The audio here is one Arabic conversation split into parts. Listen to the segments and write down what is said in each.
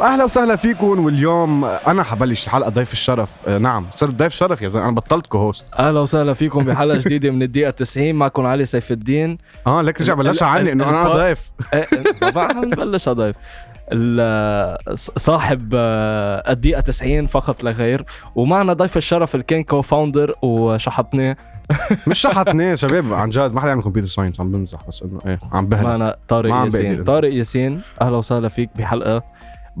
وأهلا وسهلا فيكم. واليوم أنا حبلش حلقة ضيف الشرف. آه نعم صرت ضيف شرف يا زلمة. أنا بطلت co-host أهلا وسهلا فيكم بحلقة جديدة من الدقيقة 90 معكم علي سيف الدين. آه ليك رجع بلش عني إنه أنا ضيف. إيه، طبعا نبلش ضيف. صاحب آه، الدقيقة 90 فقط لا غير. ومعنا ضيف الشرف اللي كان co-founder وشحطناه مش شحطني شباب عن جد. ما حدا يعمل computer science عم بمزح بس إنه إيه عم بهلا معنا طارق ياسين. طارق ياسين أهلا وسهلا فيك بحلقة.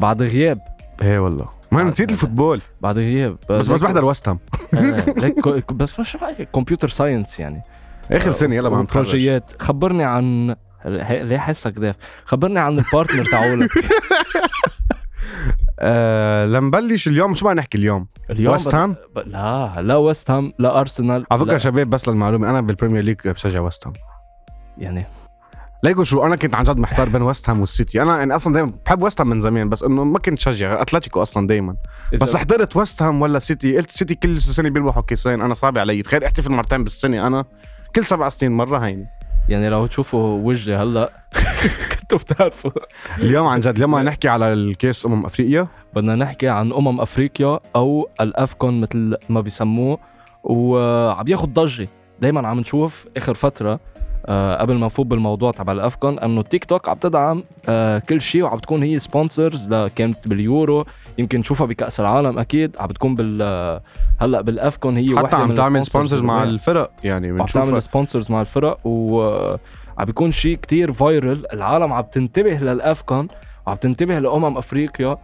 بعد غياب. إيه والله. ما نسيت الفوتبول. بعد غياب. بس بس بحضر وست هام. آه، بس مش كمبيوتر ساينس يعني. آخر سنة يلا ما عم تخرج بروجيات خبرني عن ليه حسك داف؟ خبرني عن البارتنر تاعولك آه لنبلش اليوم. شو بدنا نحكي اليوم؟ اليوم وست بد- هام؟ لا لا ويست هام لا أرسنال على فكرة شباب بس للمعلومة أنا بالبريمير ليج بشجع وست هام. يعني ليكو شو أنا كنت عن جد محتار بين وست هام والسيتي أنا يعني أصلا دائما بحب وست هام من زمان بس إنه ما كنت شجع أتلتيكو أصلا دائما بس حضرت وست هام ولا سيتي قلت سيتي كل سنة بيربحوا كيسين أنا صعب علي. تخيل أحتفل مرتين بالسنة أنا كل سبع سنين مرة هيني. يعني لو تشوفوا وجهي هلأ. كنتوا بتعرفوا. اليوم عن جد اليوم نحكي على الكيس أمم أفريقيا. بدنا نحكي عن أمم أفريقيا أو ال AFCON مثل ما بيسموه وعم ياخد ضجة. دايما عم نشوف آخر فترة قبل ما نفوت بالموضوع تبع ال AFCON إنه تيك توك عم تدعم آه كل شيء وعم تكون هي sponsors كانت باليورو يمكن نشوفها بكأس العالم أكيد عم بتكون بال آه، هلأ بال AFCON هي حتى عم تعمل sponsors مع. الفرق يعني عم بنشوفها تعمل sponsors مع الفرق وعم بيكون شيء كتير viral العالم عم تنتبه لل AFCON وعم تنتبه لأمم أفريقيا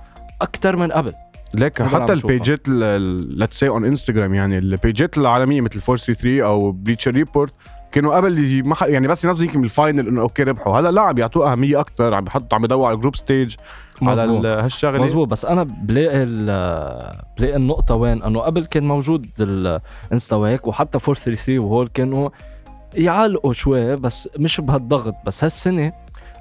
أكثر من قبل اللي حتى عم. البيجات let's say on Instagram يعني البيجات العالمية مثل 433 أو Bleacher Report كانوا قبل ما يعني بس ينزلوا يمكن بال final إنه okay ربحوا. هلا لا عم بيعطوه أهمية أكثر عم بيحطوا عم بيدوروا على ال group stage على مزبوط. ال- هالشغلة. مزبوط بس أنا بلاقي بلاقي النقطة وين؟ إنه قبل كان موجود الإنستا وهيك وحتى 433 وهول كانوا يعلقوا شوي بس مش بهالضغط. بس هالسنة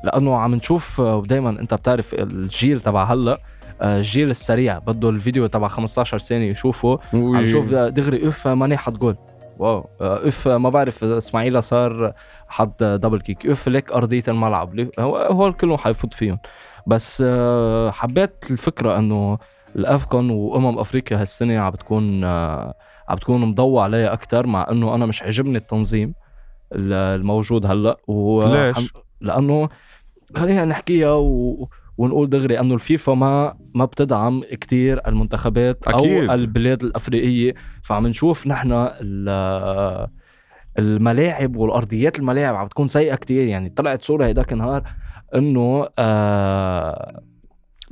لأنه عم نشوف ودائما أنت بتعرف الجيل تبع هلا الجيل السريع بده الفيديو تبع 15 ثانية يشوفه. عم نشوف دغري if Mané حط جول wow. آه، if ما بعرف إسماعيلا سار حط double kick if ليك أرضية الملعب. ليه- هو- هول كلهم حيفوت فيهم. بس آه، حبيت الفكرة إنه ال AFCON وأمم أفريقيا هالسنة عم بتكون آه، عم بتكون مضوى عليها أكثر مع إنه أنا مش عجبني التنظيم ال- الموجود هلأ. و ليش؟ لأنه خلينا نحكيها و... ونقول دغري إنه الفيفا ما ما بتدعم كتير المنتخبات أكيد. أو البلاد الأفريقية. فعم نشوف نحن ال- الملاعب والأرضيات الملاعب عم بتكون سيئة كتير. يعني طلعت صورة هيداك النهار إنه آه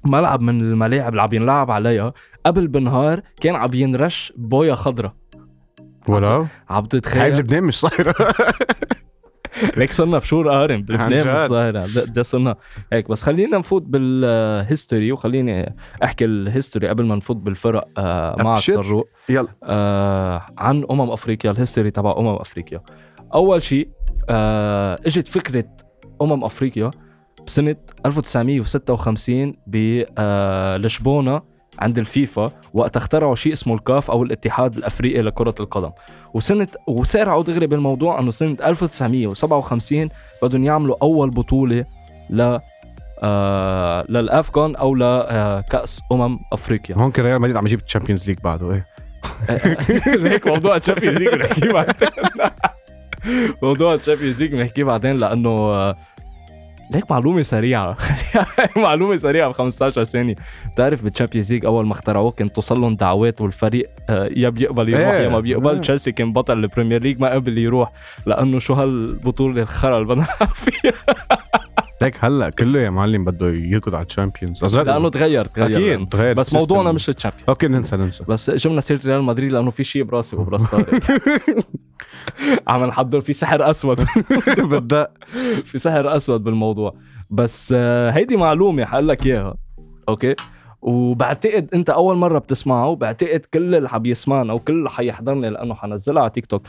ملعب من الملاعب اللي عم ينلعب عليها قبل بنهار كان عم ينرش بويا خضراء ولا؟ عم هاي تتخيل؟ بلبنان مش صايرة. ليك صرنا بشهور قارن بلبنان ظاهرة ده, صرنا. هيك بس خلينا نفوت بالهيستوري وخليني أحكي ال history قبل ما نفوت بالفرق آه مع. الطروق. يلا. آه عن أمم أفريقيا ال history تبع أمم أفريقيا. أول شيء آه إجت فكرة أمم أفريقيا بسنة 1956 بلشبونه عند الفيفا وقت اخترعوا شيء اسمه الكاف أو الاتحاد الأفريقي لكرة القدم. وسنه وسارعوا دغري بالموضوع إنه سنة 1957 بدهم يعملوا أول بطولة ل آه لل AFCON أو لكاس أمم أفريقيا. هون كان ريال مدريد عم يجيب ال Champions League بعده إيه. هيك موضوع ال Champions League بنحكيه بعدين. موضوع ال Champions League بنحكيه بعدين لأنه آه، ليك معلومة سريعة. معلومة سريعة ب 15 ثانية. بتعرف بال Champions League أول ما اخترعوه كان توصل لهم دعوات والفريق آه، يا بيقبل يروح إيه، يا ما إيه. بيقبل. تشيلسي كان بطل ال Premier League ما قبل يروح. لأنه شو هالبطولة الخرا اللي بدنا فيها. ليك هلا كله يا معلم بده يركض على ال Champions لأنه تغير تغير. أكيد تغير. بس. موضوعنا مش ال Champions okay ننسى ننسى. بس جبنا سيره ريال مدريد؟ لأنه في شيء براسي وبراس طارق. عم نحضر في سحر أسود. بدأ. في سحر أسود بالموضوع. بس آه، هيدي معلومة حقول لك إياها. okay؟ وبعتقد أنت أول مرة بتسمعه وبعتقد كل اللي حب يسمعنا وكل اللي حيحضرني لأنه حنزلها على تيك توك.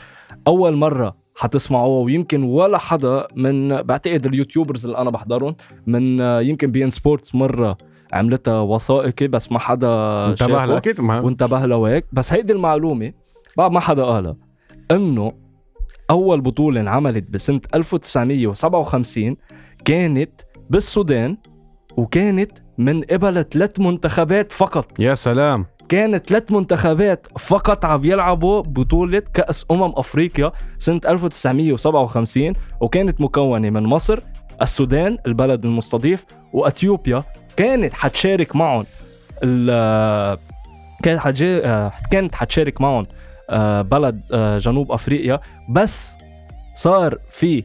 أول مرة حتسمعوها ويمكن ولا حدا من بعتقد ال YouTubers اللي أنا بحضرهم من يمكن beIN Sports مرة عملتها وثائقي بس ما حدا انتبه. لها. أكيد ما. وانتبه له هيك بس هيدي المعلومة بعد ما حدا قالها إنه أول بطولة انعملت بسنة 1957 كانت بالسودان وكانت من قبل ثلاث منتخبات فقط. يا سلام. كانت ثلاث منتخبات فقط عم يلعبوا بطولة كأس أمم أفريقيا سنة 1957 وكانت مكونة من مصر السودان البلد المستضيف وأثيوبيا كانت حتشارك معهم ال- كانت. آه، كانت حتشارك معهم آه، بلد آه، جنوب أفريقيا بس صار في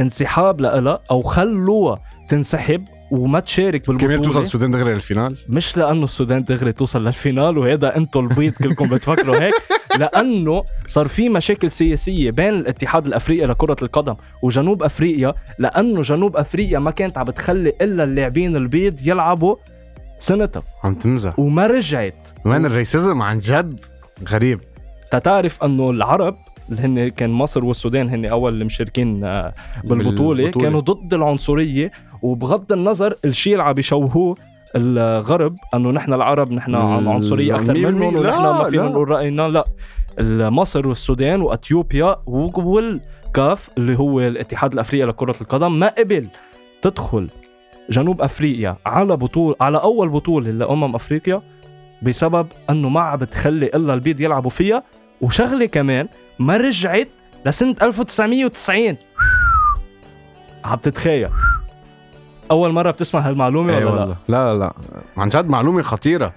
انسحاب لها أو خلوها تنسحب وما تشارك بالبطولة. كمان توصل السودان دغري لل final مش لأنه السودان دغري توصل لل final وهذا أنتم البيض كلكم بتفكروا هيك لأنه صار في مشاكل سياسية بين الاتحاد الأفريقي لكرة القدم وجنوب أفريقيا لأنه جنوب أفريقيا ما كانت عم بتخلي إلا اللاعبين البيض يلعبوا سنتها عم تمزح. وما رجعت. مان الريسيزم؟ عن جد غريب. تتعرف أنه العرب اللي هن كان مصر والسودان هن أول المشاركين آه، بالبطولة بالبطولة. كانوا ضد العنصرية وبغض النظر الشيء اللي عم بيشوهوه الغرب إنه نحن العرب نحن عن عنصرية أكثر منهم. ونحن ما فينا. نقول رأينا لا مصر والسودان وإثيوبيا والكاف اللي هو الاتحاد الأفريقي لكرة القدم ما قبل تدخل جنوب أفريقيا على بطوله على أول بطولة لأمم أفريقيا بسبب إنه ما عم بتخلي إلا البيض يلعبوا فيها وشغلة كمان ما رجعت لسنة 1990 عم تتخيل أول مرة بتسمع هالمعلومة اي ولا لا؟ لا لا لا. عن جد معلومة خطيرة.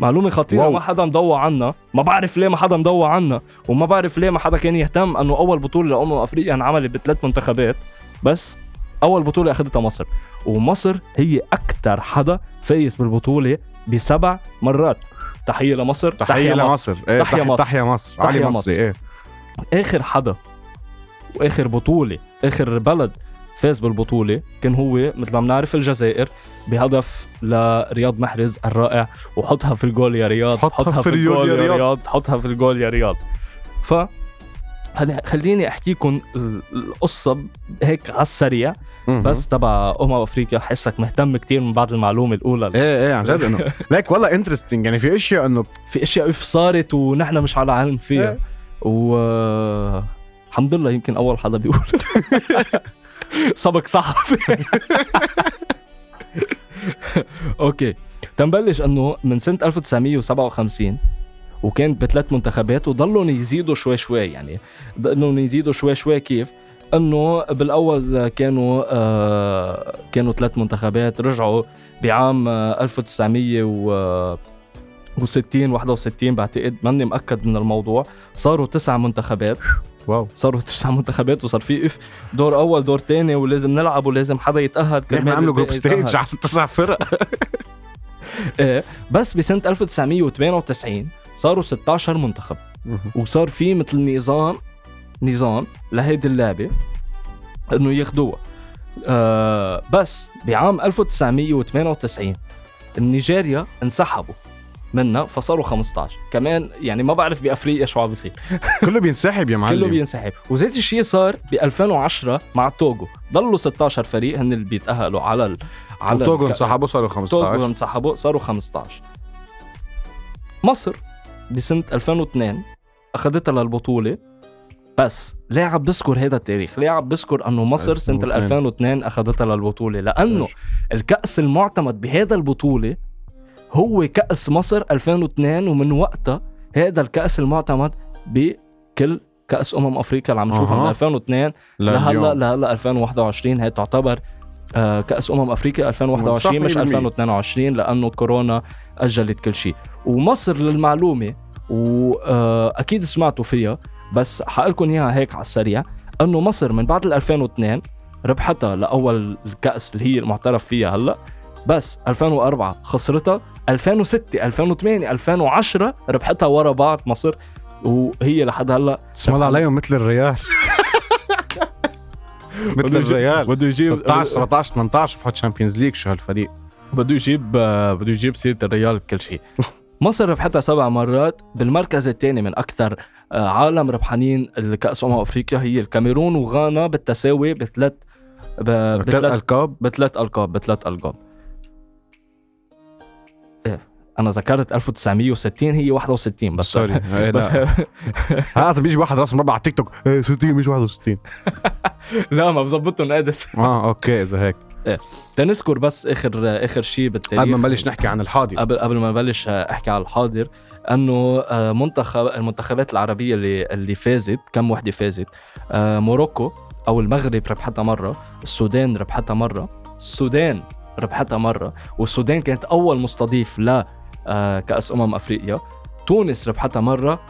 معلومة خطيرة واو. ما حدا مضوى عنا. ما بعرف ليه ما حدا مضوى عنا وما بعرف ليه ما حدا كان يهتم إنه أول بطولة لأمم أفريقيا انعملت بثلاث منتخبات. بس أول بطولة أخذتها مصر ومصر هي أكثر حدا فايز بالبطولة بسبع مرات. تحية لمصر تحية لمصر. إيه تحية تحية مصر. تحية مصر. علي تحية مصري إيه. آخر حدا وآخر بطولة آخر بلد فاز بالبطولة كان هو مثل ما بنعرف الجزائر بهدف لرياض محرز الرائع وحطها في الجول يا رياض حطها في الجول يا رياض. حطها في الجول يا رياض ف خليني أحكيكم ال- القصة هيك على السريع. بس تبع أمم أفريقيا حسك مهتم كتير من بعد المعلومة الأولى إيه إيه عن جد إنه ليك والله interesting يعني في أشياء إنه في أشياء صارت ونحن مش على علم فيها إيه. و الحمد لله يمكن أول حدا بيقول سبق صحفي. أوكي. تنبلش أنه من سنة 1957 وكانت بثلاث منتخبات وضلوا يزيدوا شوي شوي يعني. ضلوا يزيدوا شوي شوي كيف؟ أنه بالأول كانوا آه كانوا ثلاث منتخبات رجعوا بعام آه 1900 و60 61 بعتقد ماني مأكد من الموضوع. صاروا تسع منتخبات. wow. صاروا تسع منتخبات وصار في if دور أول دور تاني ولازم نلعب ولازم حدا يتأهل. إحنا كرمال عملوا group stage. على تسع فرق. إيه بس بسنة 1998 صاروا 16 منتخب. وصار في مثل نظام نظام لهيدي اللعبة إنه ياخدوها. آه بس بعام 1998 النيجيريا انسحبوا. منها فصاروا 15 كمان يعني ما بعرف بأفريقيا شو عم بيصير. كله بينسحب يا معلم. كله بينسحب. وذات الشيء صار ب 2010 مع توغو. ضلوا 16 فريق هن اللي بيتأهلوا على ال... على توغو انسحبوا صاروا توغو 15 انسحبوا صاروا 15 مصر بسنة 2002 أخذتها للبطولة. بس ليه عم بذكر هذا التاريخ؟ ليه عم بذكر إنه مصر سنة 2002 2002 أخذتها للبطولة؟ لأنه الكأس المعتمد بهذا البطولة هو كأس مصر 2002 ومن وقتها هذا الكأس المعتمد بكل كأس أمم أفريقيا اللي عم نشوفها من أها. 2002 لهلا لهلا 2021 هي تعتبر آه، كأس أمم أفريقيا 2021 مش صح 100%. 2022 لأنه كورونا أجلت كل شيء ومصر للمعلومة وأكيد سمعتوا فيها بس حقلكم إياها هيك على السريع أنه مصر من بعد ال 2002 ربحتها لأول الكأس اللي هي المعترف فيها هلا بس 2004 خسرتها 2006 2008 2010 ربحتها ورا بعض مصر وهي لحد هلا اسم الله عليهم مثل الريال. مثل الريال. بده يجيب 16 17 18 بحط Champions League شو هالفريق. بده يجيب بده يجيب سيرة الريال بكل شيء. مصر ربحتها سبع مرات بالمركز الثاني من أكثر آه، عالم ربحانين الكاس أمم أفريقيا هي الكاميرون وغانا بالتساوي بثلاث بثلاث ألقاب. بثلاث ألقاب بثلاث ألقاب. أنا ذكرت 1960 هي 61 بس. sorry إيه، بس لا. هذا بيجي واحد راسه مربع على تيك توك. إيه، 60 مش 61 لا ما بظبطهم ادت آه okay إذا هيك. تنذكر بس آخر آخر شيء بالتاريخ. قبل ما نبلش نحكي عن الحاضر. قبل قبل ما نبلش أحكي على الحاضر أنه آه، منتخب المنتخبات العربية اللي اللي فازت كم وحدة فازت؟ آه، Morocco أو المغرب ربحتها مرة السودان ربحتها مرة السودان ربحتها مرة والسودان كانت أول مستضيف ل آه، كأس أمم أفريقيا. تونس ربحتها مرة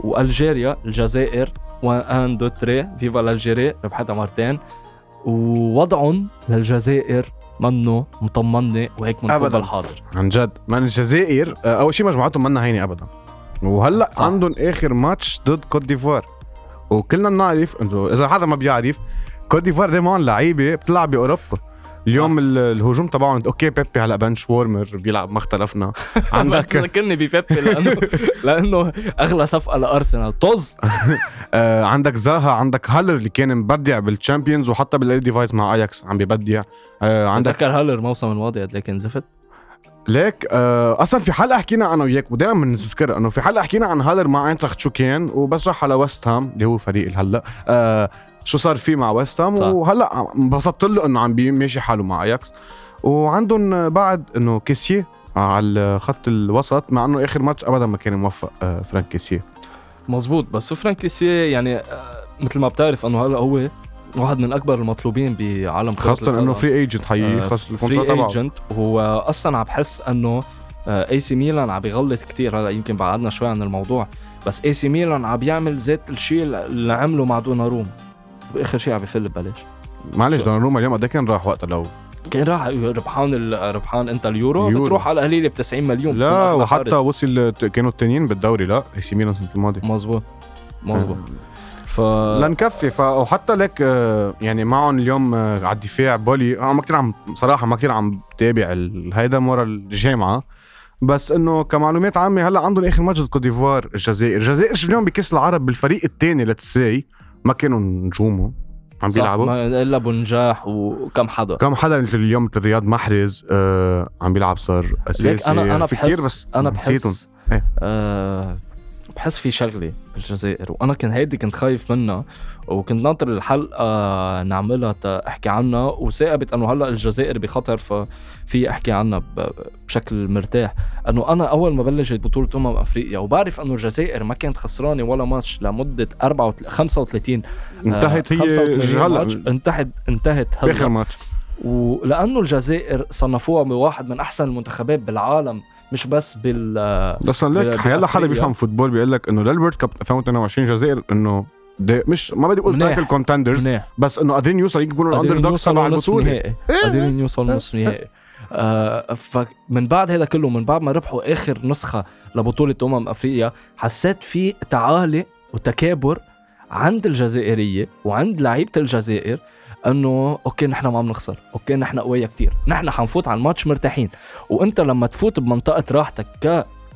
و Algeria الجزائر one two three viva l'Algérie ربحتها مرتين. ووضعهم للجزائر منه مطمني وهيك من أبداً. الحاضر عن جد. من الجزائر آه، أول شيء مجموعتهم منا هينه ابدا. وهلأ صح. عندهم آخر ماتش ضد كوت ديفوار وكلنا بنعرف إنه إذا حدا ما بيعرف كوت ديفوار دائما لعيبة بتلعب بأوروبا. اليوم ال- الهجوم تبعهم okay Pépé هلأ bench warmer بيلعب ما اختلفنا عندك عندك ذكرني ب Pépé لأنه لأنه أغلى صفقة لأرسنال. طز. آه عندك زاها عندك هالر اللي كان مبدع بال Champions وحتى بال Eredivisie مع اياكس عم ببدع. آه عندك عندك ذكر هالر الموسم الماضي قد إيه زفت؟ ليك آه أصلا في حلقه حكينا أنا وياك ودائما بنذكرها إنه في حلقه حكينا عن هالر مع اينتراخت شو كان وبس راح على ويست هام اللي هو فريق هلا آه شو صار فيه مع ويست هام. وهلأ انبسطت له إنه عم بيمشي حاله مع اياكس وعندهم بعد إنه كيسيه على خط الوسط مع إنه آخر ماتش ابدا ما كان موفق آه فرانك كيسيه مزبوط بس فرانك كيسيه يعني آه، مثل ما بتعرف إنه هلأ هو واحد من أكبر المطلوبين بعالم خاصة إنه. free agent حقيقي آه، خلص free agent وهو أصلا عم بحس إنه اي سي ميلان عم بيغلط كتير. هلأ يمكن بعدنا شوي عن الموضوع. بس اي سي ميلان عم بيعمل ذات الشيء اللي عمله مع دوناروما باخر شيء عم بيفل ببلاش معلش؟ دوناروما اليوم قد إيه كان راح وقتها لو؟ كان راح ربحان ال- ربحان انت اليورو اليورو. بتروح على القليله ب 90 مليون. لا وحتى حارس. وصل كانوا التانيين بالدوري لا اي سي ميلان السنة الماضية. مزبوط مزبوط ف لنكفي ف وحتى لك آه، يعني معهم اليوم آه، على الدفاع بولي. أنا ما كثير عم صراحة ما كثير عم بتابع هيدا ورا الجامعة. بس إنه كمعلومات عامة هلأ عندهم آخر ماتش ضد كوت ديفوار الجزائر. الجزائر شفناهم بكأس العرب بالفريق الثاني لتساي. ما كانوا نجومه عم بيلعبوا إلا بنجاح وكم حدا كم حدا مثل اليوم مثل رياض محرز آه عم بيلعب صار أساسي ليك أنا أنا في بحس كتير بس أنا. بحس إيه. آه بحس في شغلة بالجزائر وأنا كنت هيدي كنت خايف منها وكنت ناطر الحلقة نعملها احكي عنها وثاقبت إنه هلأ الجزائر بخطر ففي احكي عنها بشكل مرتاح. إنه أنا أول ما بلشت بطولة أمم أفريقيا وبعرف إنه الجزائر ما كانت خسرانة ولا ماتش لمدة 34 35 آه، انتهت هي 35 هلا انتهت انتهت هلأ. ماتش. ولأنه الجزائر صنفوها بواحد من أحسن المنتخبات بالعالم مش بس بال بال- لك حيلا حدا. بيفهم football بيقول لك إنه لل World Cup 2022 الجزائر إنه دي مش ما بدي أقول. title contenders بس إنه قادرين يوصلوا يكونوا ال under يوصلوا تبع البطولة. نهائي. قادرين يوصلوا نصف نهائي. آه فمن بعد هذا كله من بعد ما ربحوا آخر نسخة لبطولة أمم أفريقيا حسيت في تعالي وتكابر عند الجزائرية وعند لعيبة الجزائر إنه okay نحن ما بنخسر okay نحن قوية كتير. نحن حنفوت على الماتش مرتاحين. وأنت لما تفوت بمنطقة راحتك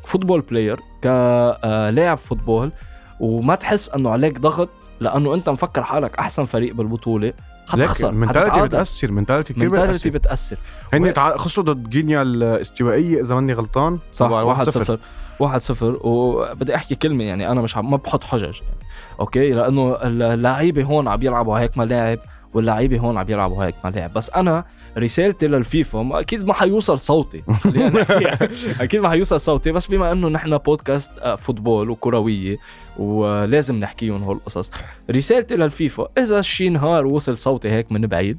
ك football player كلاعب football وما تحس إنه عليك ضغط لأنه أنت مفكر حالك أحسن فريق بالبطولة. حتخسر mentality. بتأثر mentality كثير mentality بتأثر. هن و- تع- خسروا ضد غينيا الاستوائية إذا ماني غلطان صح تبع 1 0 1 0 وبدي أحكي كلمة يعني أنا مش عم ما بحط حجج يعني. okay؟ لأنه اللعيبة هون عم يلعبوا هيك ملاعب واللعيبة هون عم يلعبوا هيك ملاعب. بس أنا رسالتي للفيفا ما أكيد ما حيوصل صوتي. أكيد ما حيوصل صوتي بس بما إنه نحن بودكاست آه، football وكروية ولازم نحكيهم هول القصص. رسالتي للفيفا إذا شي نهار وصل صوتي هيك من بعيد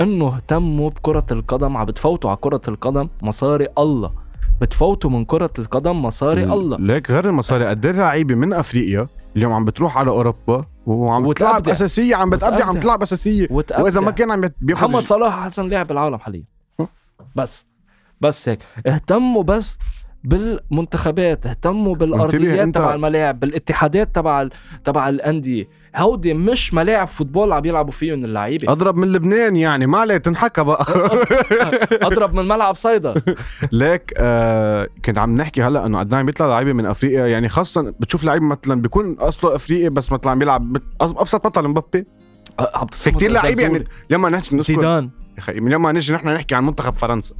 إنه اهتموا بكرة القدم عم بتفوتوا على كرة القدم مصاري الله. بتفوتوا من كرة القدم مصاري الله. ليك غير المصاري. قد إيه لعيبة من أفريقيا اليوم عم بتروح على أوروبا وعم. تلعب أساسية عم بتأبدع عم. تلعب أساسية وتأبدع. وإذا ما كان عم بياخذ محمد صلاح أحسن لاعب بالعالم حاليا بس بس هيك اهتموا بس بالمنتخبات اهتموا بالأرضيات تبع الملاعب بالاتحادات تبع تبع الأندية. هودي مش ملاعب فوتبول عم يلعبوا فيهم اللعيبة. اضرب من لبنان يعني ما عليه تنحكى بقى. أضرب من ملعب صيدا. ليك آه كنت عم نحكي هلا إنه قد عم بيطلع لعيبة من أفريقيا يعني خاصة بتشوف لعيب مثلا بيكون أصله أفريقي بس مثلا عم بيلعب أبسط مثل مبابي في كثير لعيبة يعني لما نحكي زيدان. يا أخي لما نجي نحن نحكي عن منتخب فرنسا.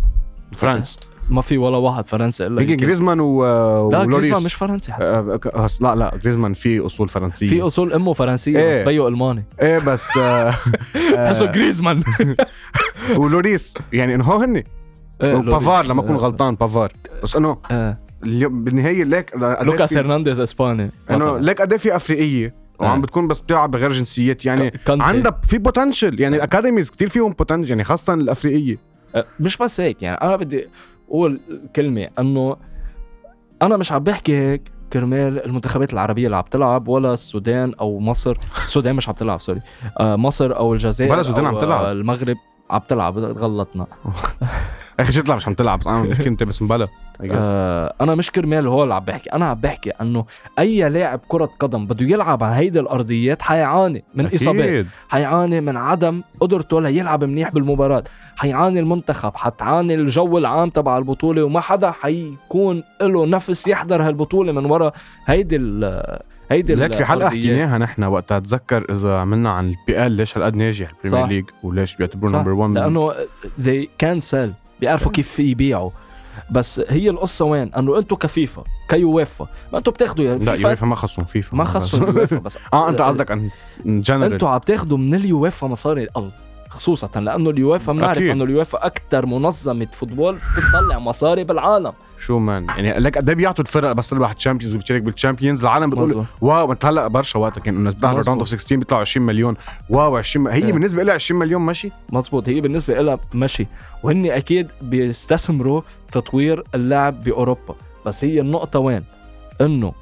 فرنسا. ما في ولا واحد فرنسي إلا يمكن. جريزمان و... لا جريزمان مش فرنسي حتى. آه، آه، لا لا جريزمان في أصول فرنسية في أصول إمه فرنسية إيه. بس بيو ألماني إيه بس آه، تحسه آه، جريزمان ولوريس يعني إنه هو هن إيه، وبافار لما أكون آه، غلطان بافار بس إنه آه. بالنهاية ليك إيه لوكاس هرنانديز إسباني إنه. ليك قد إيه في أفريقية وعم آه. بتكون بس بتلعب بغير جنسيات يعني. عندها في potential يعني ال academies كتير فيهم potential يعني خاصة الأفريقية آه، مش بس هيك يعني أنا بدي أقول كلمة إنه أنا مش عم بحكي هيك كرمال المنتخبات العربية اللي عم تلعب ولا السودان أو مصر. السودان مش عم تلعب سوري. آه مصر أو الجزائر ولا السودان عم تلعب. المغرب. عم تلعب غلطنا أخي شو تطلع مش عم تلعب بس أنا مش كنت بس مبلا. آه أنا مش كرمال هو اللي عم بحكي أنا عم بحكي إنه أي لاعب كرة قدم بده يلعب على هيدي الأرضيات حيعاني من أكيد. إصابات حيعاني من عدم قدرته ليلعب منيح بالمباراة حيعاني المنتخب حتعاني الجو العام تبع البطولة وما حدا حيكون له نفس يحضر هالبطولة من ورا هيدي هيدي لك في حلقة. حكيناها نحن وقتها أتذكر إذا عملنا عن ال PL ليش هالقد ناجح ال Premier. League وليش بيعتبروه. number 1 لأنه they can sell. بيعرفوا كيف يبيعوا. بس هي القصة وين؟ أنه أنتم كفيفا كيويفا ما أنتم بتاخذوا يا لا يويفا ما خصهم فيفا. ما اليويفا بس. آه أنت قصدك عن جنرال أنتوا عم تاخذوا من اليويفا مصاري الله خصوصا لأنه اليويفا بنعرف. أنه اليويفا أكثر منظمة football بتطلع مصاري بالعالم شو man يعني لك قد إيه بيعطوا الفرق بس تربح ال Champions وبتشارك بال Champions العالم بتقول. wow انت هلا برشا وقتها كان إنه مظبوط. round of 16 بيطلعوا 20 مليون wow 20 هي إيه. بالنسبة لها 20 مليون ماشي مزبوط هي بالنسبة لها مشي وهن أكيد بيستثمروا تطوير اللعب بأوروبا بس هي النقطة وين؟ إنه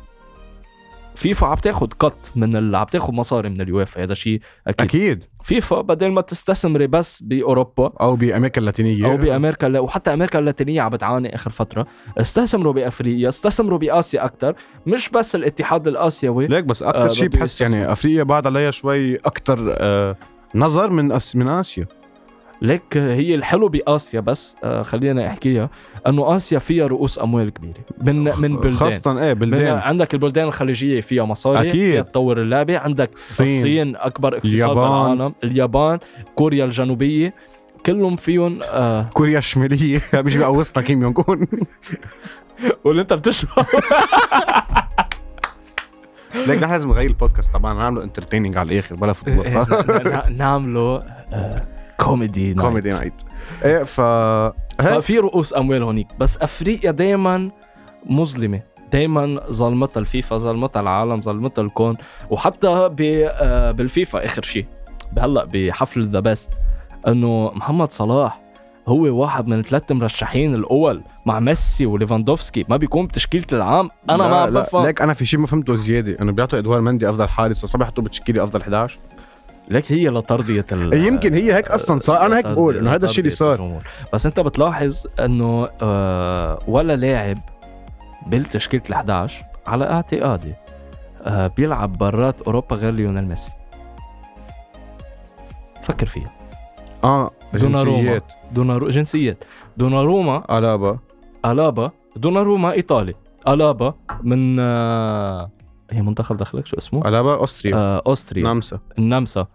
فيفا عم تاخد قط من اللي عم تاخد مصاري من اليويفا هذا شيء أكيد. أكيد فيفا بدل ما تستثمري بس بأوروبا أو بأمريكا اللاتينية. أو بأمريكا وحتى أمريكا اللاتينية عم بتعاني آخر فترة. استثمروا بأفريقيا استثمروا بآسيا أكثر مش بس الاتحاد الآسيوي. ليك بس أكثر آه، شيء بحس. يعني أفريقيا بعد عليها شوي أكثر آه نظر من أس من آسيا. ليك هي الحلو بآسيا بس آه خلينا أحكيها إنه آسيا فيها رؤوس أموال كبيرة. من من بلدان. خاصة إيه من بلدان. عندك البلدان الخليجية فيها مصاري أكيد. فيها تطور اللعبة عندك الصين. الصين أكبر اقتصاد اليابان. بالعالم. اليابان كوريا الجنوبية كلهم فيهم آه كوريا الشمالية. مش بقوصنا كيم يونغ اون واللي أنت بتشبه ليك نحن لازم نغير البودكاست طبعا نعمله entertaining على الآخر بلا football. نعمله آه، comedy night. comedy night إيه ف. ففي رؤوس أموال هونيك. بس أفريقيا دائما مظلمة. دائما ظلمتها الفيفا ظلمتها العالم ظلمتها الكون. وحتى ب- آه، بالفيفا آخر شيء هلأ بحفل ذا بيست إنه محمد صلاح هو واحد من ثلاث مرشحين الأول مع ميسي وليفاندوفسكي. ما بيكون بتشكيلة العام. أنا لا ما بفهم. ليك أنا في شيء ما فهمته زيادة. إنه بيعطوا أدوار مندي أفضل حارس بس ما بيحطوه بتشكيلة أفضل 11 لك هي لترضيه ال يمكن هي هيك أصلا صار. أنا هيك بقول إنه هذا الشيء اللي صار. الجمهور. بس أنت بتلاحظ إنه آه ولا لاعب بالتشكيلة ال11 على اعتقادي آه بيلعب برات أوروبا غير ليونيل ميسي. فكر فيها. آه دوناروما. دونارو جنسيات. دوناروما. ألابا. ألابا. دوناروما إيطالي. ألابا من آه هي منتخب دخلك شو اسمه؟ الابا أوستريا. آه أوستريا. نامسا. النمسا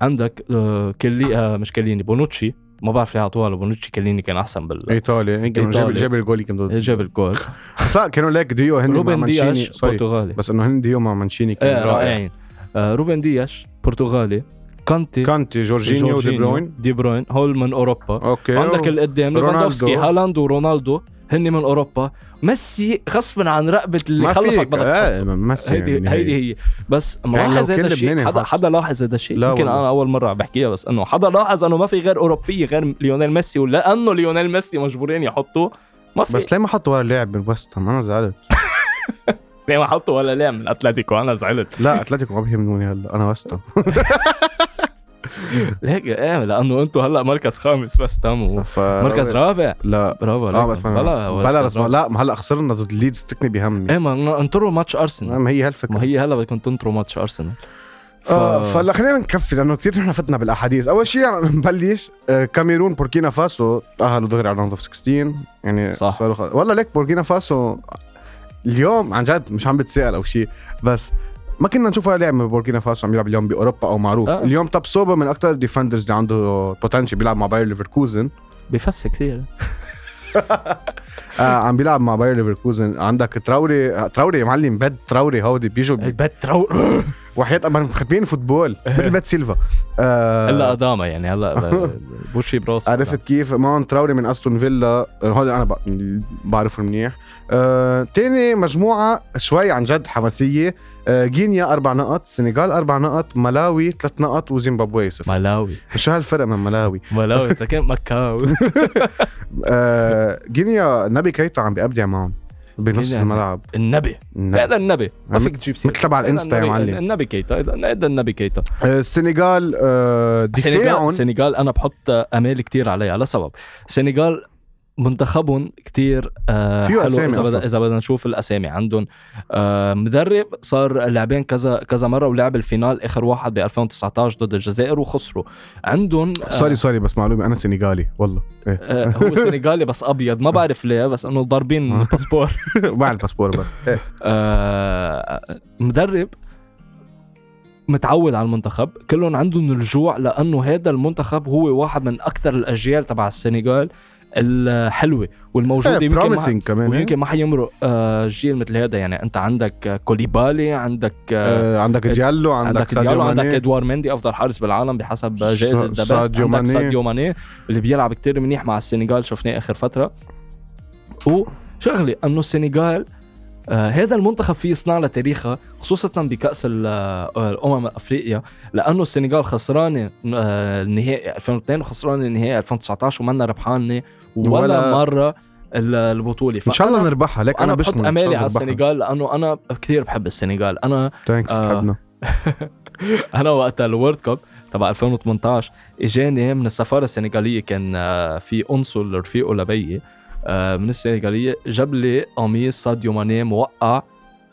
عندك آه كلي آه مش كليني بونوتشي. ما بعرف ليه اعطوها لبونوتشي كليني كان أحسن بال إيطاليا. يمكن جاب. جاب الجول يمكن جاب الجول. بس لا كانوا ليك ديو هن مع روبن مانشيني برتغالي بس إنه هن ديو مع مانشيني كان رائع. رائعين. آه روبن دياش برتغالي كانتي. كانتي جورجينيو ودي بروين. دي بروين. هول من أوروبا. أوكي. عندك القدام. ليفاندوفسكي هالاند ورونالدو هن من أوروبا ميسي غصبا عن رقبة اللي خلفك بدك آه،. ميسي هيدي يعني هيدي هي بس يعني ملاحظ هذا الشيء. حدا. حدا لاحظ هذا الشيء؟ يمكن والله. أنا أول مرة عم بحكيها بس إنه حدا لاحظ إنه ما في غير أوروبي غير ليونيل ميسي ولأنه ليونيل ميسي مجبورين يحطوه ما في. بس ليه ما حطوا ولا لاعب من ويست هام؟ أنا زعلت. ليه ما حطوا ولا لاعب من أتلتيكو؟ أنا زعلت. لا أتلتيكو ما بيهمنوني هلا. أنا ويست هيك إيه لأنه أنتم هلأ مركز خامس بس تم ف- مركز رابع؟ لا. برافو عليكم. بس بلا بلا بس لا ما هلأ خسرنا ضد ليدز تكني بيهمني إيه ما انطروا ماتش ارسنال ما هي هالفكره ما هي هلأ بدكم تنطروا ماتش ارسنال ف... آه فلا خلينا نكفي لأنه كثير نحن فتنا بالأحاديث. أول شيء يعني نبلش آه كاميرون بوركينا فاسو. تاهلوا دغري على round of 16 يعني صح. والله ليك بوركينا فاسو اليوم عن جد مش عم بتسأل أو شيء بس ما كنا نشوف ولا لاعب من بوركينا فاسو عم يلعب اليوم بأوروبا أو معروف. آه. اليوم تابسوبا من أكثر ال defenders اللي عنده بوتنشل بيلعب مع باير ليفركوزن. بفس كثير. آه عم بيلعب مع باير ليفركوزن. عندك تراوري تراوري يا معلم بد تراوري هودي بيجوا بي... البيت ترو وحياة أبا مختبين فوتبول مثل بيت سيلفا. آه الا اداما يعني هلا بوشي براسه عرفت كيف؟ ماون تراوري من أستون فيلا. هذا أنا ب- بعرفه منيح. آه، تاني مجموعة شوي عن جد حماسية. آه، غينيا أربع نقط سنغال أربع نقط ملاوي ثلاث نقط وزيمبابوي صفر. ملاوي. شو هالفرق من ملاوي. ملاوي كان مكاو آه، غينيا نبي كيتا عم بيبدع معهم بنص. الملعب. النبي. هذا النبي. ما فيك تجيب سيرة. مثل تبع الإنستا يا معلم. النبي كيتا هذا النبي كيتا آه، السنغال آه، دفاعهم. سنغال سنغال أنا بحط أمال كتير عليها لسبب سنغال منتخبهم كتير آه حلو إذا. بدنا إذا بدنا نشوف الأسامي عندهم آه مدرب صار لاعبين كذا كذا مرة ولعب ال final آخر واحد ب 2019 ضد الجزائر وخسروا عندهم آه سوري سوري بس معلومة أنا سنغالي والله إيه. آه هو سنغالي بس أبيض ما بعرف ليه بس إنه ضاربين الباسبور مع الباسبور بس إيه. آه مدرب متعود على المنتخب كلهم عندهم الجوع لأنه هذا المنتخب هو واحد من أكثر الأجيال تبع السنغال الحلوة والموجودة إيه، يمكن ما كمان إيه. ويمكن ما حيمرق آه، جيل مثل هذا يعني أنت عندك كوليبالي عندك آه، آه، عندك ديالو عندك, ديالو عندك. إدوار مندي أفضل حارس بالعالم بحسب جائزة ذا بيست عندك ماني. ساديو ماني اللي بيلعب كتير منيح مع السنغال شفناه آخر فترة وشغله إنه السنغال آه هذا المنتخب فيه يصنع له تاريخها خصوصا بكأس آه، الأمم افريقيا لأنه السنغال خسرانه آه، النهائي 2002 وخسرانه النهائي 2019 ومنا ربحانة ولا, ولا- مرة ال- البطولة. إن شاء الله نربحها ليك أنا بحط أمالي على السنغال لأنه أنا كثير بحب السنغال. أنا ثانكس آه. بتحبنا. أنا وقت ال World Cup تبع 2018 إجاني من السفارة السنغالية كان آه، في قنصل رفيقه لبيي آه، من السنغالية جاب لي قميص ساديو ماني موقع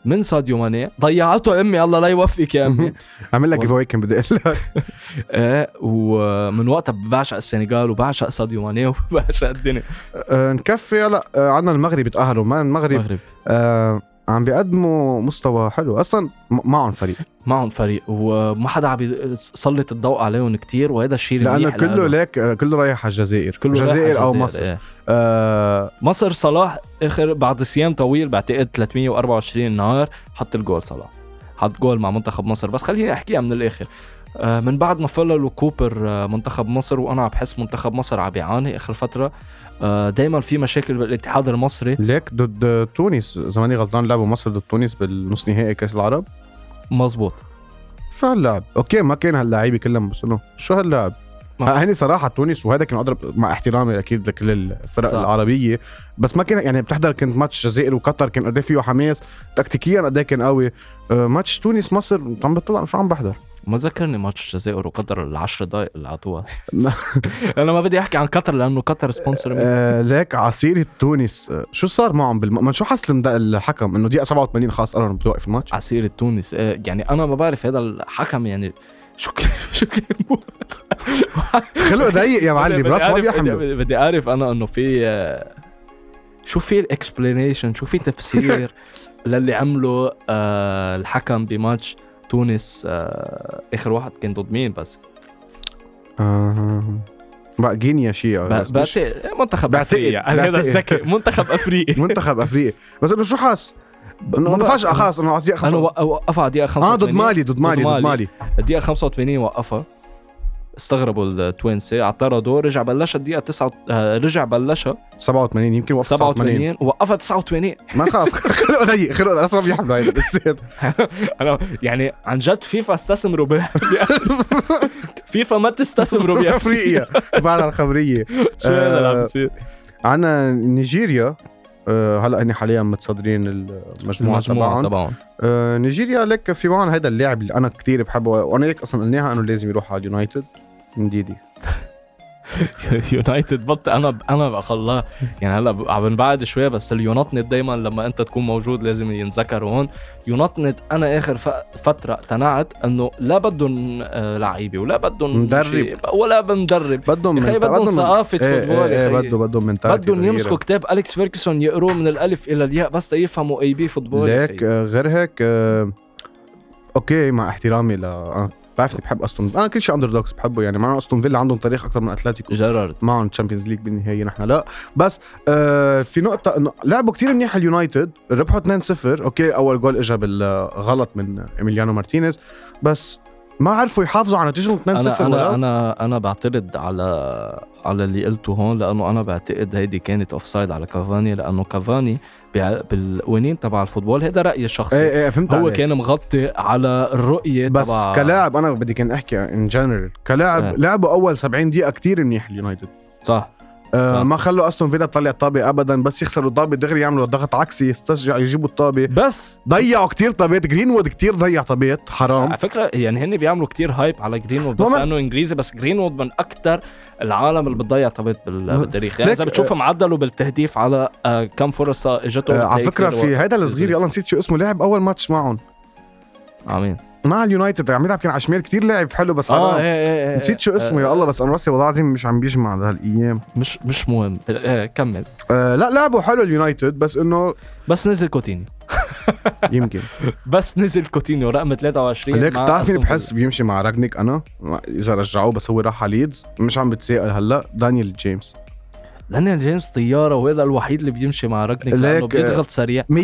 من ساديو ماني. ضيعته أمي الله لا يوفقك يا أمي. عامل لك giveaway كان بدي أقول لك. آه، ومن وقتها بعشق السنغال وبعشق ساديو ماني وبعشق الدنيا. آه، نكفي هلا آه، عندنا المغرب يتأهلوا. ما المغرب؟ المغرب. آه عم بيقدموا مستوى حلو. أصلا معهم فريق. معهم فريق وما حدا عم يسلط الضوء عليهم كتير وهذا الشيء لأنه المنيح كله. ليك كله رايح على الجزائر. كله الجزائر أو مصر. إيه. آه مصر صلاح آخر بعد صيام طويل بعتقد 324 نهار حط الجول صلاح. حط جول مع منتخب مصر. بس خليني أحكيها من الآخر. من بعد ما فللوا كوبر آه، منتخب مصر وأنا عم بحس منتخب مصر عم بيعاني آخر فترة دائما في مشاكل بالاتحاد المصري. ليك ضد تونس زماني غلطان لعبوا مصر ضد تونس بالنص نهائي كأس العرب؟ مزبوط شو هاللاعب؟ أوكي ما كان هاللاعيبه كلهم بس إنه شو هاللاعب؟ ما- هني صراحة تونس وهذا كان أضرب مع احترامي أكيد لكل الفرق صح. العربية بس ما كان يعني بتحضر كنت ماتش الجزائر وقطر كان قد إيه فيه حماس تكتيكيا قد إيه كان قوي. آه، ماتش تونس مصر عم بطلع شو عم بحضر؟ ما ذكرني ماتش الجزائر وقطر العشر دقائق اللي عطوها أنا ما بدي أحكي عن قطر لأنه قطر sponsor. آه ليك على سيرة تونس آه، شو صار معهم بالم... ما شو حس المد- الحكم؟ إنه دقيقة 87 خلاص قرر بتوقف الماتش. عسيرة تونس آه، يعني أنا ما بعرف هذا الحكم يعني شو شو كان خلقه ضيق يا معلم بدي راس ما بيحمله بدي- بدي أعرف أنا إنه في آه، شو في ال explanation شو في تفسير للي عمله آه، الحكم بماتش تونس آه، آخر واحد كان ضد مين بس آه. بقى غينيا شيء ب- بس مش بعتقد منتخب بعتقد- افريقيا أنا هذا. الذكي منتخب أفريقي منتخب افريقيا بس انه شو حاس؟ انه. فجأة خلاص انه على دقيقة أنا 85 وقفها على آه 85 ضد مالي ضد مالي ضد مالي. الدقيقه 85 وقفها استغربوا التوينسي اعترضوا رجع بلشها الدقيقة 9 آه، رجع بلشها 87 يمكن وقف 87 87 وقفها 89 ما خلاص خلقه ضيق خلقه راس ما بيحمله هيدا بتصير. أنا يعني عن جد فيفا استثمروا ب فيفا ما تستثمروا بأفريقيا أفريقيا بعد الخبرية. شو هذا اللي عم آه، بيصير؟ عنا نيجيريا آه، هلا هني حاليا متصدرين المجموعة تبعهم. نيجيريا لك في معهم هذا اللاعب اللي أنا كتير بحبه وأنا هيك أصلا قلناها إنه لازم يروح على اليونايتد. نديدي يونايتد but أنا أنا بخلاه يعني هلأ عم بعد شوي بس اليونايتد دائما لما أنت تكون موجود لازم ينذكر هون. يونايتد أنا آخر ف- فترة اقتنعت إنه لا بدهم آه، لعيبة ولا بدهم مدرب. ولا مدرب بدهم من- بدهم ثقافة إيه، football إيه، يا إيه، أخي. بده بدهم من بدهم يمسكوا كتاب اليكس فيركسون يقروه من الألف إلى الياء بس يفهموا AB football ليك. آه، غير هيك آه، okay مع احترامي ل بعرفني بحب أستون أنا كل شيء underdogs بحبه يعني. مع استون فيلا عندهم تاريخ أكثر من أتلتيكو. جيرارد. معهم Champions League بالنهاية نحن. لا. بس آه في نقطة إنه لعبوا كتير منيح اليونايتد. ربحوا 2-0 okay أول جول اجى بالغلط من إيميليانو مارتينيز. بس ما عرفوا يحافظوا على نتيجه 2-0 أنا أنا ولا؟ أنا أنا بعترض على على اللي قلته هون لأنه أنا بعتقد هيدي كانت offside على كافاني لأنه كافاني بالقوانين تبع ال football. هذا رأيي الشخصي. إيه إيه فهمت هو عليك. كان مغطي على الرؤية بس تبع كلاعب أنا بدي كان أحكي in general كلاعب إيه. لعبوا أول 70 دقيقة كتير منيح اليونايتد صح. آه. ما خلوا أستون فيلا تطلع الطابة ابدا بس يخسروا الطابة دغري يعملوا ضغط عكسي يسترجعوا يجيبوا الطابة. بس ضيعوا كتير طابات. جرينوود كتير ضيع طابات. حرام. على فكرة يعني هن بيعملوا كتير hype على جرينوود بس لأنه إنجليزي بس جرينوود من أكثر العالم اللي بتضيع طابات بالتاريخ. يعني إذا بتشوف معدله بالتهديف على آه، كم فرصة اجته آه على فكرة في. هيدا الصغير يلا نسيت شو اسمه لعب أول ماتش معهم. آمين. مع اليونايتد. عم يلعب كان على شمال كتير لاعب حلو بس آه حرام إيه إيه إيه نسيت شو اسمه يا الله بس أنا راسي والله العظيم مش عم بيجمع لهالايام مش مش مهم. إيه كمل. آه لا لعبوا حلو اليونايتد بس إنه بس نزل كوتينيو يمكن. بس نزل كوتينيو رقم 23 ليك مع بتعرف مين أستون بحس بيمشي مع راجنيك أنا إذا رجعوه بس هو راح على ليدز مش عم بتسائل هلأ. دانيال جيمس. دانيال جيمس طيارة وهذا الوحيد اللي بيمشي مع راجنيك لأنه بيضغط سريع. 100%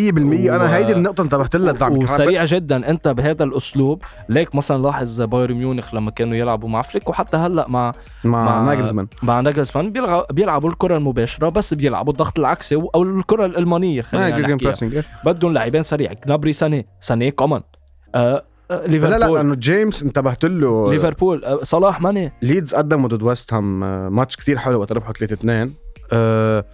أنا و- هيدي النقطة انتبهت لها دعم وسريع جدا. أنت بهذا الأسلوب ليك مثلا لاحظ بايرن ميونخ لما كانوا يلعبوا مع فليك وحتى هلأ مع مع, مع- ناجلزمان. مع ناجلسمان بيلعبوا بيلعبوا الكرة المباشرة بس بيلعبوا الضغط العكسي أو الكرة الألمانية خلينا pressing إيه. بدهم لاعبين سريع. جنابري ساني ساني كمان آه آه، لا لا ليفربول. لأنه جيمس انتبهت له. ليفربول. آه، صلاح ماني. ليدز قدموا ضد ويست هام آه، ماتش كتير حلو وقت ربحوا 3 2 آه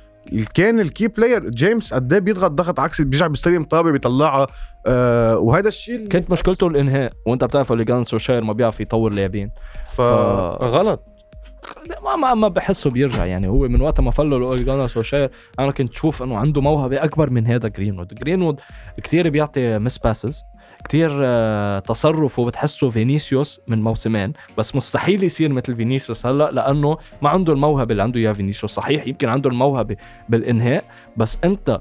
كان ال key player جيمس قد إيه بيضغط ضغط عكسي بيرجع بيستلم طابه بيطلعها آه وهذا الشيء اللي- كانت مشكلته الإنهاء وأنت بتعرف أولي جونار سولشاير ما بيعرف يطور لاعبين. فغلط ما ما ما بحسه بيرجع يعني هو من وقت ما فل أولي جونار سولشاير أنا كنت شوف إنه عنده موهبة أكبر من هذا جرينوود جرينوود كثير بيعطي miss passes كثير تصرفه بتحسه فينيسيوس من موسمين بس مستحيل يصير مثل فينيسيوس هلأ لأنه ما عنده الموهبة اللي عنده اياها فينيسيوس. صحيح يمكن عنده الموهبة بالإنهاء بس أنت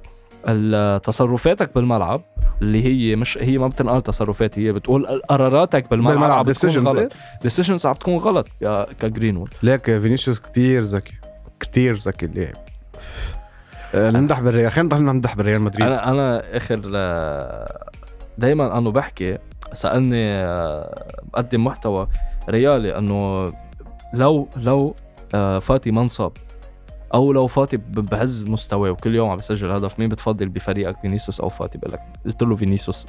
تصرفاتك بالملعب اللي هي مش هي ما بتنقال تصرفات هي بتقول قراراتك بالملعب, بالملعب بتكون؟ غلط. decisions عم بتكون غلط يا كجرينوود. ليك فينيسيوس كتير ذكي كتير ذكي اللاعب. آه، نمدح بالريال خلينا نمدح بالريال مدريد. أنا أنا آخر دائما أنه بحكي سألني آه، بقدم محتوى ريالي أنه لو لو آه، فاتي منصب أو لو فاتي بعز مستواه وكل يوم عم بسجل هدف مين بتفضل بفريقك فينيسيوس أو فاتي بقول لك؟ قلت له فينيسيوس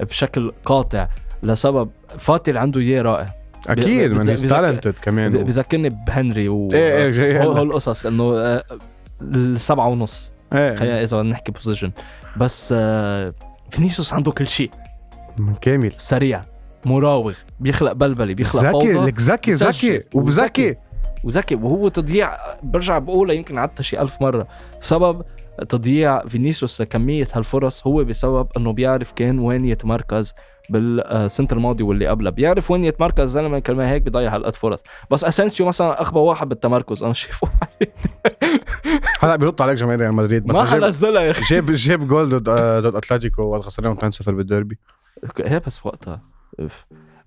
بشكل قاطع لسبب فاتي اللي عنده إياه رائع. أكيد من talented كمان بذكرني بهنري و إيه إيه إنه آه، السبعة ونص. إيه. خلينا إذا بدنا نحكي position بس فينيسيوس عنده كل شيء. من كامل. سريع مراوغ بيخلق بلبلة بيخلق ذكي فوضى. لك ذكي. ذكي وبذكي. وذكي. وهو تضييع برجع بقولها يمكن عدتها شي ألف مرة. سبب تضييع فينيسيوس كمية هالفرص هو بسبب إنه بيعرف كان وين يتمركز. بالسنة الماضي واللي قبلها. بيعرف وين يتمركز زلمه كلمة هيك بضيع هالقد فرص. بس أسينسيو مثلا اخبى واحد بالتمركز أنا شايفه هلا بيرد عليك جماهير ريال مدريد. بس ما جاب حنزلها يا أخي. جاب جاب جول ضد آه، ضد أتلتيكو وقت خسرناهم 2-0 بالديربي. هي بس وقتها.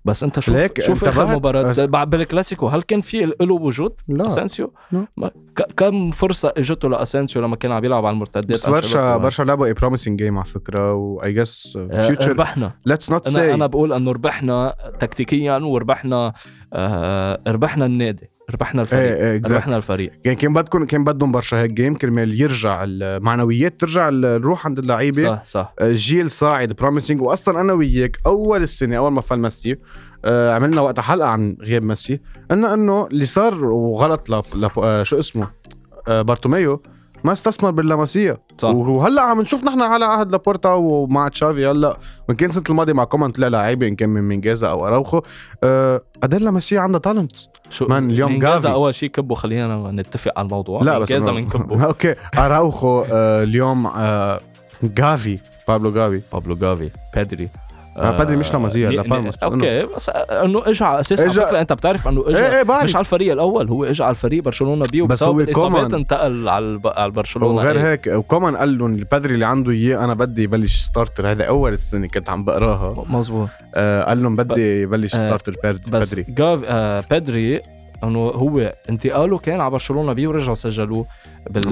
بس انت شوف ليك شوف آخر انتبهت؟ مباراة أس- بالكلاسيكو هل كان في له وجود لا. أسينسيو؟ لا. ما- ك- كم فرصة إجته لأسينسيو لما كان عم يلعب على المرتدات بس برشا؟ برشا لعبوا a promising game على فكرة why just future ربحنا let's not say أنا بقول إنه ربحنا تكتيكيا وربحنا آه ربحنا النادي ربحنا الفريق إيه إيه. ربحنا الفريق. يعني كان بدكم كان بدهم برشا هيك game كرمال يرجع المعنويات ترجع الروح عند اللعيبة. صح صح. جيل صاعد promising واصلا أنا وياك أول السنة أول ما فل ميسي آه عملنا وقتها حلقة عن غياب ميسي قلنا إنه اللي صار وغلط ل... ل... آه شو اسمه؟ آه بارتوميو ما استثمر باللاماسيا صح. وهلأ عم نشوف نحن على عهد لابورتا ومع تشافي. هلأ وان كان السنة الماضية مع كومان طلع لعيبه ان كان من مينجازا أو أراوخو. آه قد عندها talent شو؟ man، اليوم جافي. أول شيء كبوا خلينا نتفق على الموضوع. لا بس أنا- من كبوا okay. أراوخو آه اليوم آه جافي بابلو جافي بابلو جافي بيدري آه، بدري مش لامازيا، لابالماس. okay بس إنه اجى على أساس على فكرة أنت بتعرف إنه اجى إيه بعرف مش على الفريق الأول هو اجى على الفريق برشلونة B بس هو الاصابات كومان. انتقل على الب- على برشلونه وغير إيه. هيك وكمان قال لهم البدري اللي عنده إياه أنا بدي يبلش starter هذا أول السنة كنت عم بقراها مظبوط آه قال لهم بدي يبلش آه، starter بيرد- بس بدري جافي آه بدري إنه هو انتقاله كان على برشلونة B ورجعوا سجلوه بال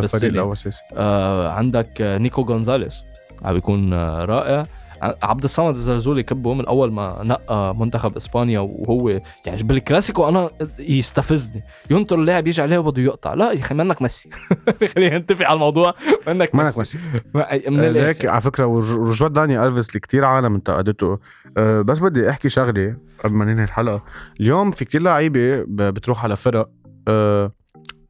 بالفريق. الأول اساسي آه عندك آه، نيكو غونزاليس عم بيكون آه، رائع عبد الصمد الزلزولي كبه من أول ما نقى منتخب إسبانيا وهو يعني بالكلاسيكو أنا يستفزني. ينطر اللاعب يجي عليه وبده يقطع. لا يا أخي منك ميسي. خلينا نتفق على الموضوع. منك مانك ميسي. من آه، على فكرة رجوع داني ألفيس اللي كثير عالم انتقدته آه بس بدي أحكي شغلة قبل ما ننهي الحلقة. اليوم في كثير لعيبة بتروح على فرق آه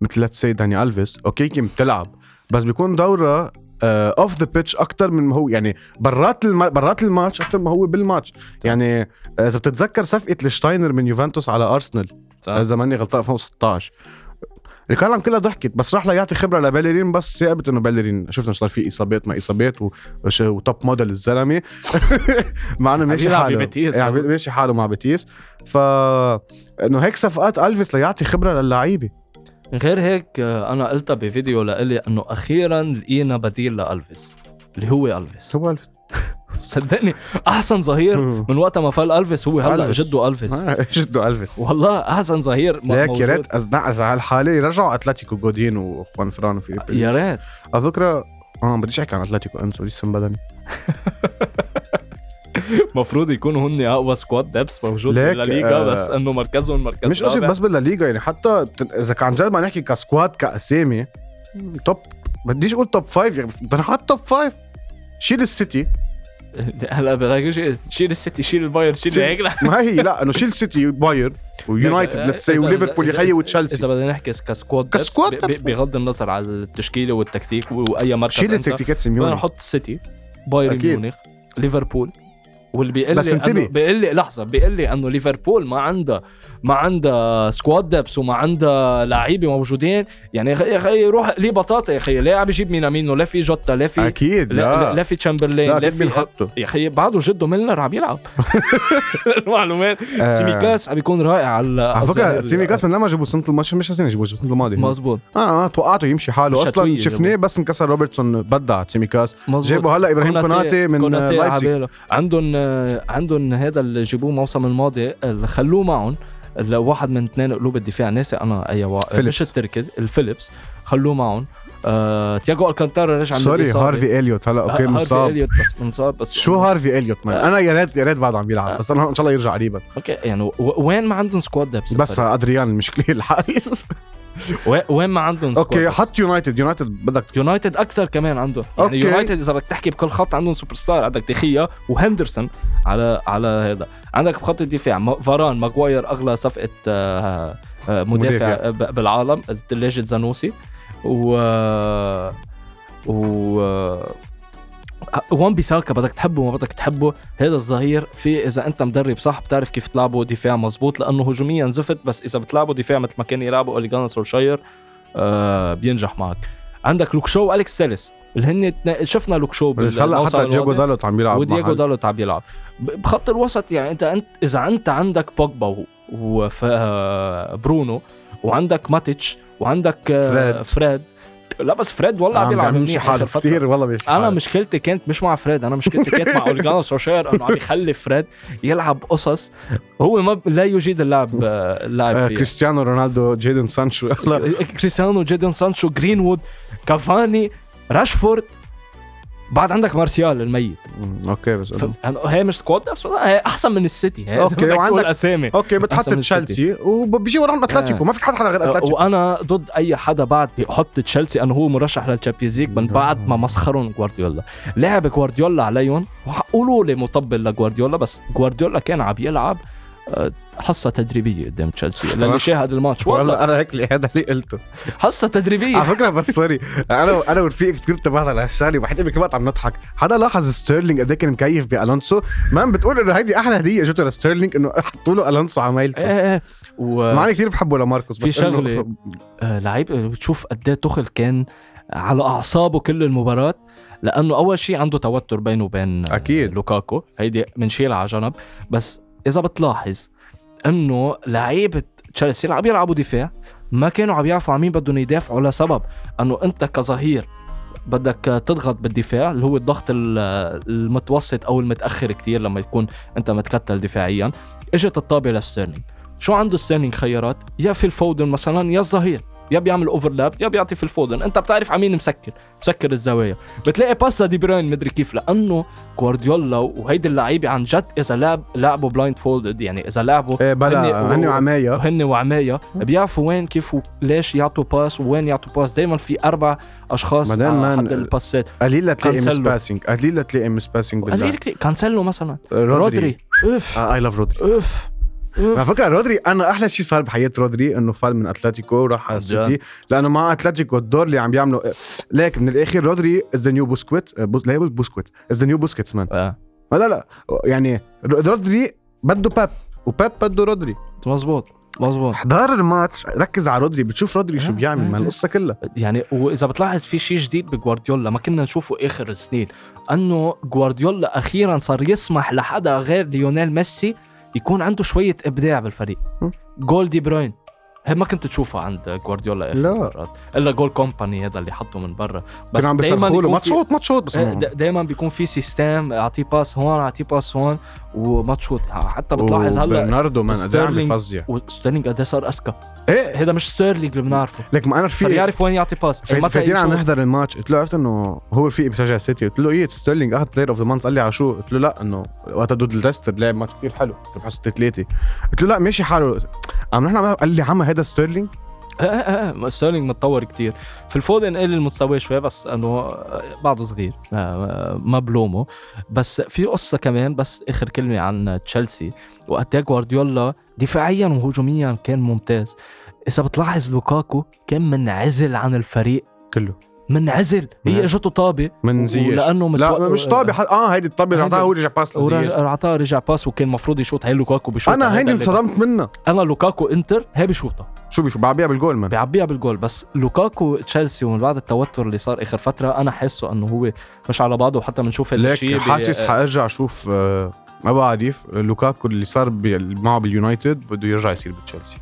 مثل let's say داني ألفيس. okay يمكن بتلعب. بس بيكون دورها off the pitch أكثر من ما هو يعني برات الم... برات الماتش أكثر ما هو بالماتش. يعني آه، إذا بتتذكر صفقة ليشتشتاينر من يوفنتوس على أرسنال. اذا ماني غلطان 2016 الكلام كلها ضحكت بس راح ليعطي خبرة لباليرين بس ثابت إنه باليرين شفنا صار في إصابات ما إصابات و top model الزلمة. مع إنه ماشي حاله. ببيتيس. يعني ماشي حاله مع بيتيس. ف إنه هيك صفقات ألفيس ليعطي خبرة للعيبه غير هيك آه، أنا قلتها بفيديو لإلي إنه أخيرا لقينا بديل لألفيس اللي هو ألفيس. هو ألفيس. صدقني أحسن ظهير من وقت ما فل ألفيس هو هلأ. جده ألفيس. آه، جده ألفيس. والله أحسن ظهير ليك يا. ريت اذا هالحاله يرجعوا أتلتيكو جودين وخوان فران وفي يا ريت. على فكرة آه بديش أحكي عن أتلتيكو أنسى بديش بدني. المفروض يكونوا هن أقوى squad depth موجود بالليغا آه، بس إنه مركزهم مركز مش قصد رابع. بس بالليغا يعني حتى إذا كان عن جد ما نحكي ك squad كأسامي top بديش أقول top five يعني بس بدنا نحط top five شيل السيتي. هلا بدك شيل السيتي شيل البايرن شيل هيك ما هي لا إنه شيل سيتي وبايرن ويونايتد let's say وليفربول يخيي إذا وتشيلسي بدنا نحكي ك squad ك squad. بغض النظر على التشكيلة والتكتيك وأي مركز شيل التكتيكات بدنا سيميوني نحط السيتي بايرن. ميونخ ليفربول. واللي بيقول بس لي انتبه. إنه- بيقول لي لحظة بيقول لي إنه ليفربول ما عندها ما عندها سكواد دبس وما عندها لعيبة موجودين. يعني يا أخي روح ليه بطاطا يا أخي؟ ليه عم يجيب مينامينو؟ لا في جوتا؟ لا في أكيد لا, لا, في تشامبرلين؟ لا في بنحطه يا أخي بعده جده ميلنر عم يلعب. المعلومات. آه، سيميكاس عم يكون رائع على على فكرة. سيميكاس من لما جابوا سنه الماتش مش حاسين يجيبوا السنة الماضية. مزبوط أنا أنا توقعته يمشي حاله. أصلا شفناه بس انكسر روبرتسون بدع سيميكاس. جابوا هلا إبراهيم كوناتي من لايبزيج. عباله عندهم عندهم هذا اللي جابوه الموسم الماضي اللي خلوه معهم واحد من اثنين قلوب الدفاع ناسي أنا أي فيليبس. مش التركي الفيليبس خلوه معهم آه، تياجو ألكانتارا رجع من sorry. هارفي إليوت هلا okay هارفي مصاب إليوت بس منصاب بس شو هارفي إليوت man آه. أنا يا ريت يا ريت بعده عم بيلعب بس أنا إن شاء الله يرجع قريبا okay يعني وين ما عندهم squad depth بس الفريق؟ أدريان المشكلة الحارس وين- ما عندهم squad okay. حط يونايتد يونايتد بدك يونايتد أكثر كمان عنده يعني okay. يونايتد إذا بدك تحكي بكل خط عندهم super star عندك دخيا وهندرسون على على هذا عندك بخط الدفاع فاران ماغواير أغلى صفقة آه، آه، مدافع, مدافع. بالعالم ثلاجه زانوسي و و وان بيساكا بدك تحبه ما بدك تحبه هذا الظهير في إذا أنت مدرب صح بتعرف كيف تلعبه دفاع مزبوط لأنه هجوميا زفت بس إذا بتلعبه دفاع مثل ما كان يلعبه اولي غونار سولشاير آه بينجح معك عندك لوك شو وأليكس تيليس اللي هن شفنا لوك شو هلا حتى الماضي. دالوت عم بيلعب ودياغو محل. دالوت عم يلعب بخط الوسط يعني أنت انت إذا أنت عندك بوجبا وبرونو وعندك ماتيتش وعندك آه، فريد. فريد لا بس فريد والله عم عم يلعب بيمشي منيح حاله. كثير والله بيمشي أنا. مشكلتي كانت مش مع فريد أنا مشكلتي كانت مع اولي غونار سولشاير إنه عم يخلي فريد يلعب قصص هو ما ب- لا يجيد اللعب آه، اللاعب آه، كريستيانو رونالدو جيدون سانشو. كريستيانو جيدون سانشو جرينوود كافاني راشفورد بعد عندك مارسيال الميت. okay بس ف- هي مش squad بس هي أحسن من السيتي. هي تقول وعندك- أسامي. okay بتحط تشيلسي. وبيجي وراهم أتلتيكو. آه. ما فيك حد حدا غير أتلتيكو. وأنا ضد أي حدا بعد بيحط تشيلسي انه هو مرشح لل Champions League من بعد ما مسخرهم جوارديولا. لعب جوارديولا عليهم. قولوا لي مطبل لجوارديولا بس جوارديولا كان عم يلعب حصة تدريبية قدام تشيلسي للي شاهد الماتش. والله والله. أنا هيك هذا اللي قلته. حصة تدريبية. على فكرة بس sorry أنا أنا ورفيق كثير انتبهنا لهالشغله وحتى كل وقت عم نضحك. حدا لاحظ ستيرلينج قد إيه كان مكيف بألونسو؟ man بتقول إنه هيدي أحلى هدية اجته لستيرلينج إنه حطوا له ألونسو عمايلته إيه إيه و... مع اني كثير بحبه لماركوس في بس إنه- شغلة. آه، لعيب بتشوف قد إيه تخل كان على أعصابه كل المباراة لأنه أول شيء عنده توتر بينه وبين أكيد. لوكاكو. هيدي بنشيلها على جنب. بس إذا بتلاحظ إنه لعيبة تشيلسي اللي عم يلعبوا دفاع ما كانوا عم يعرفوا على مين بدهم يدافعوا لسبب إنه أنت كظهير بدك تضغط بالدفاع اللي هو الضغط ال- المتوسط أو المتأخر كتير لما يكون أنت متكتل دفاعيا. إجت الطابة لستيرلينج شو عنده ستيرلينج خيارات؟ يا فيل فودن مثلا يا الظهير. يا بيعمل overlap يا بيعطي فيل فودن. انت بتعرف على مين مسكر مسكر الزوايا. بتلاقي باسا دي بروين مدري كيف لأنه جوارديولا وهيدي اللعيبة عن جد إذا لعب لعبوا blindfold يعني إذا لعبوا إيه بلا هن- هن وعماية. وهن وعماية. بيعرفوا وين كيف وليش يعطوا pass وين يعطوا pass. دايما في أربع أشخاص على مان- حد الباسات. قليل تلاقي miss. passing قليل تلاقي miss passing قليل كانسيلو مثلا. رودري. رودري. أوف. I love رودري. أوف. على فكرة رودري أنا أحلى شيء صار بحياة رودري إنه فل من أتلتيكو وراح على. السيتي لأنه مع أتلتيكو الدور اللي عم بيعمله ليك من الآخر رودري is the new بوسكيتس لا يقول بوسكيتس is the new بوسكيتس man آه. لا لا يعني رودري بده بيب وبيب بده رودري مزبوط مزبوط احضر الماتش ركز على رودري بتشوف رودري شو آه، بيعمل آه، ما آه. القصة كلها يعني وإذا بتلاحظ في شيء جديد بجوارديولا ما كنا نشوفه آخر السنين أنه جوارديولا أخيرا صار يسمح لحدا غير ليونيل ميسي يكون عنده شوية إبداع بالفريق. جول دي بروين ما كنت تشوفها عند جوارديولا اخر لا. مرات إلا جول كومباني هذا اللي حطه من برا. بس كانوا عم دايما له. ما تشوط ما تشوط بس إيه، ما- دا- دايما بيكون في system أعطيه pass هون أعطيه pass هون وما تشوت حتى بتلاحظ هلا برناردو قد إيه عم بفظع وستيرلينج قد إيه صار أذكى. إيه. هذا مش ستيرلينج اللي بنعرفه. لك ما أنا صار في يعرف وين يعطي pass متى فايتين عم. نحضر الماتش. قلت له عرفت إنه هو رفيقي بشجع سيتي قلت له إيه ستيرلينج أخذ player of the month قال لي على شو؟ قلت له لا إنه وقتها ضد ليستر لعب ماتش كثير حلو. ربحوا 6 3 قلت له لا ماشي حاله. قام نحن قال لي عم هذا ستيرلينج؟ آه آه آه ستيرلينج متطور كتير. في الفودن قل المستوى شوي بس إنه بعده صغير آه، ما بلومه. بس في قصة كمان بس آخر كلمة عن تشيلسي. وقت جوارديولا دفاعيا وهجوميا كان ممتاز. إذا بتلاحظ لوكاكو كان منعزل عن الفريق كله. منعزل. هي. اجته طابة. من زياش لأنه لا مش طابي حد... آه هيدي الطابة اللي اعطاها هو رجع pass لزياش ورجع رجع pass وكان المفروض يشوط. هي لوكاكو بيشوط أنا هيدي انصدمت منها. أنا لوكاكو انتر هي بيشوطها شو بيشو؟ بعبيها بالجول man بيعبيها بالجول. بس لوكاكو تشيلسي ومن بعد التوتر اللي صار آخر فترة أنا حاسه إنه هو مش على بعضه. وحتى بنشوف هذا الشيء ليك حاسس حأرجع أشوف آه، ما بعرف لوكاكو اللي صار معه باليونايتد بده يرجع يصير بتشيلسي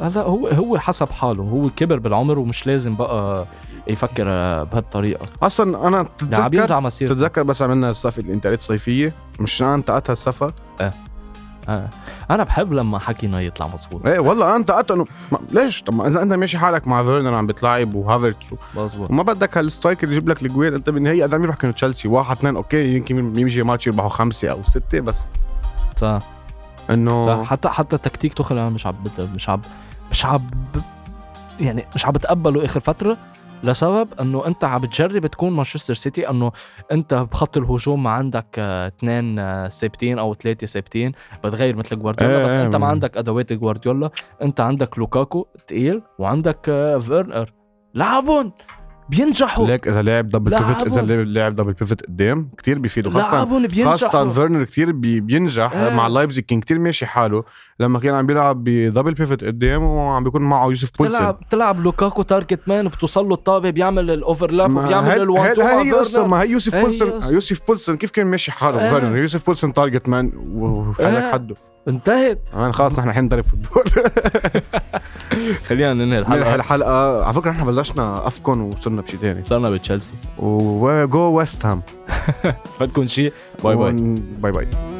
لا هو هو حسب حاله. هو كبر بالعمر ومش لازم بقى يفكر بهالطريقة. أصلا أنا عم تتذكر ينزع مسيرته تتذكر بس عملنا صفقه الانتقالات الصيفيه مش أنا انتقدت هالصفقه آه. أنا بحب لما حكينا يطلع مظبوط إيه والله أنا انتقدت إنه ليش؟ طب إذا أنت ماشي حالك مع فيرنر عم بتلاعب وهافرتس و- مظبوط. وما بدك هال striker اللي يجيب لك الجول أنت بالنهايه قد عم يروح كانوا تشيلسي. واحد اثنين okay يمكن يجي ماتش يربحوا خمسة أو ستة بس صح. إنه صح. حتى حتى تكتيك توخل أنا مش عم مش عم مش عم يعني مش عم بتقبله آخر فترة. لسبب إنه أنت عم بتجرب تكون مانشستر سيتي إنه أنت بخط الهجوم ما عندك آه، اثنين آه، ثابتين أو ثلاثة ثابتين بتغير مثل جوارديولا إيه، بس إيه، أنت ما عندك أدوات جوارديولا. أنت عندك لوكاكو تقيل وعندك آه، فيرنر. لعبهم! بينجحوا ليك إذا لعب double pivot إذا. لعب double pivot قدام كثير بيفيدوا خاصه بينجحوا فيرنر كثير بي بينجح إيه. مع لايبزيج كان كثير ماشي حاله لما كان عم بيلعب ب double pivot قدام وعم بيكون معه يوسف بولسن تلعب تلعب لوكاكو target man بتوصل له الطابة بيعمل ال overlap وبيعمل ال one two هي فيرنر. ما هي يوسف هي بولسن. يوسف بولسن كيف كان ماشي حاله إيه. فيرنر يوسف بولسن target man وهلك إيه. حده انتهت. man خلص نحن الحين نضرب football. خلينا ننهي الحلقة. الحلقة. على فكرة نحن بلشنا AFCON وصرنا بشيء ثاني صرنا بتشيلسي. وجو ويست هام بدكم شيء. باي باي. باي باي.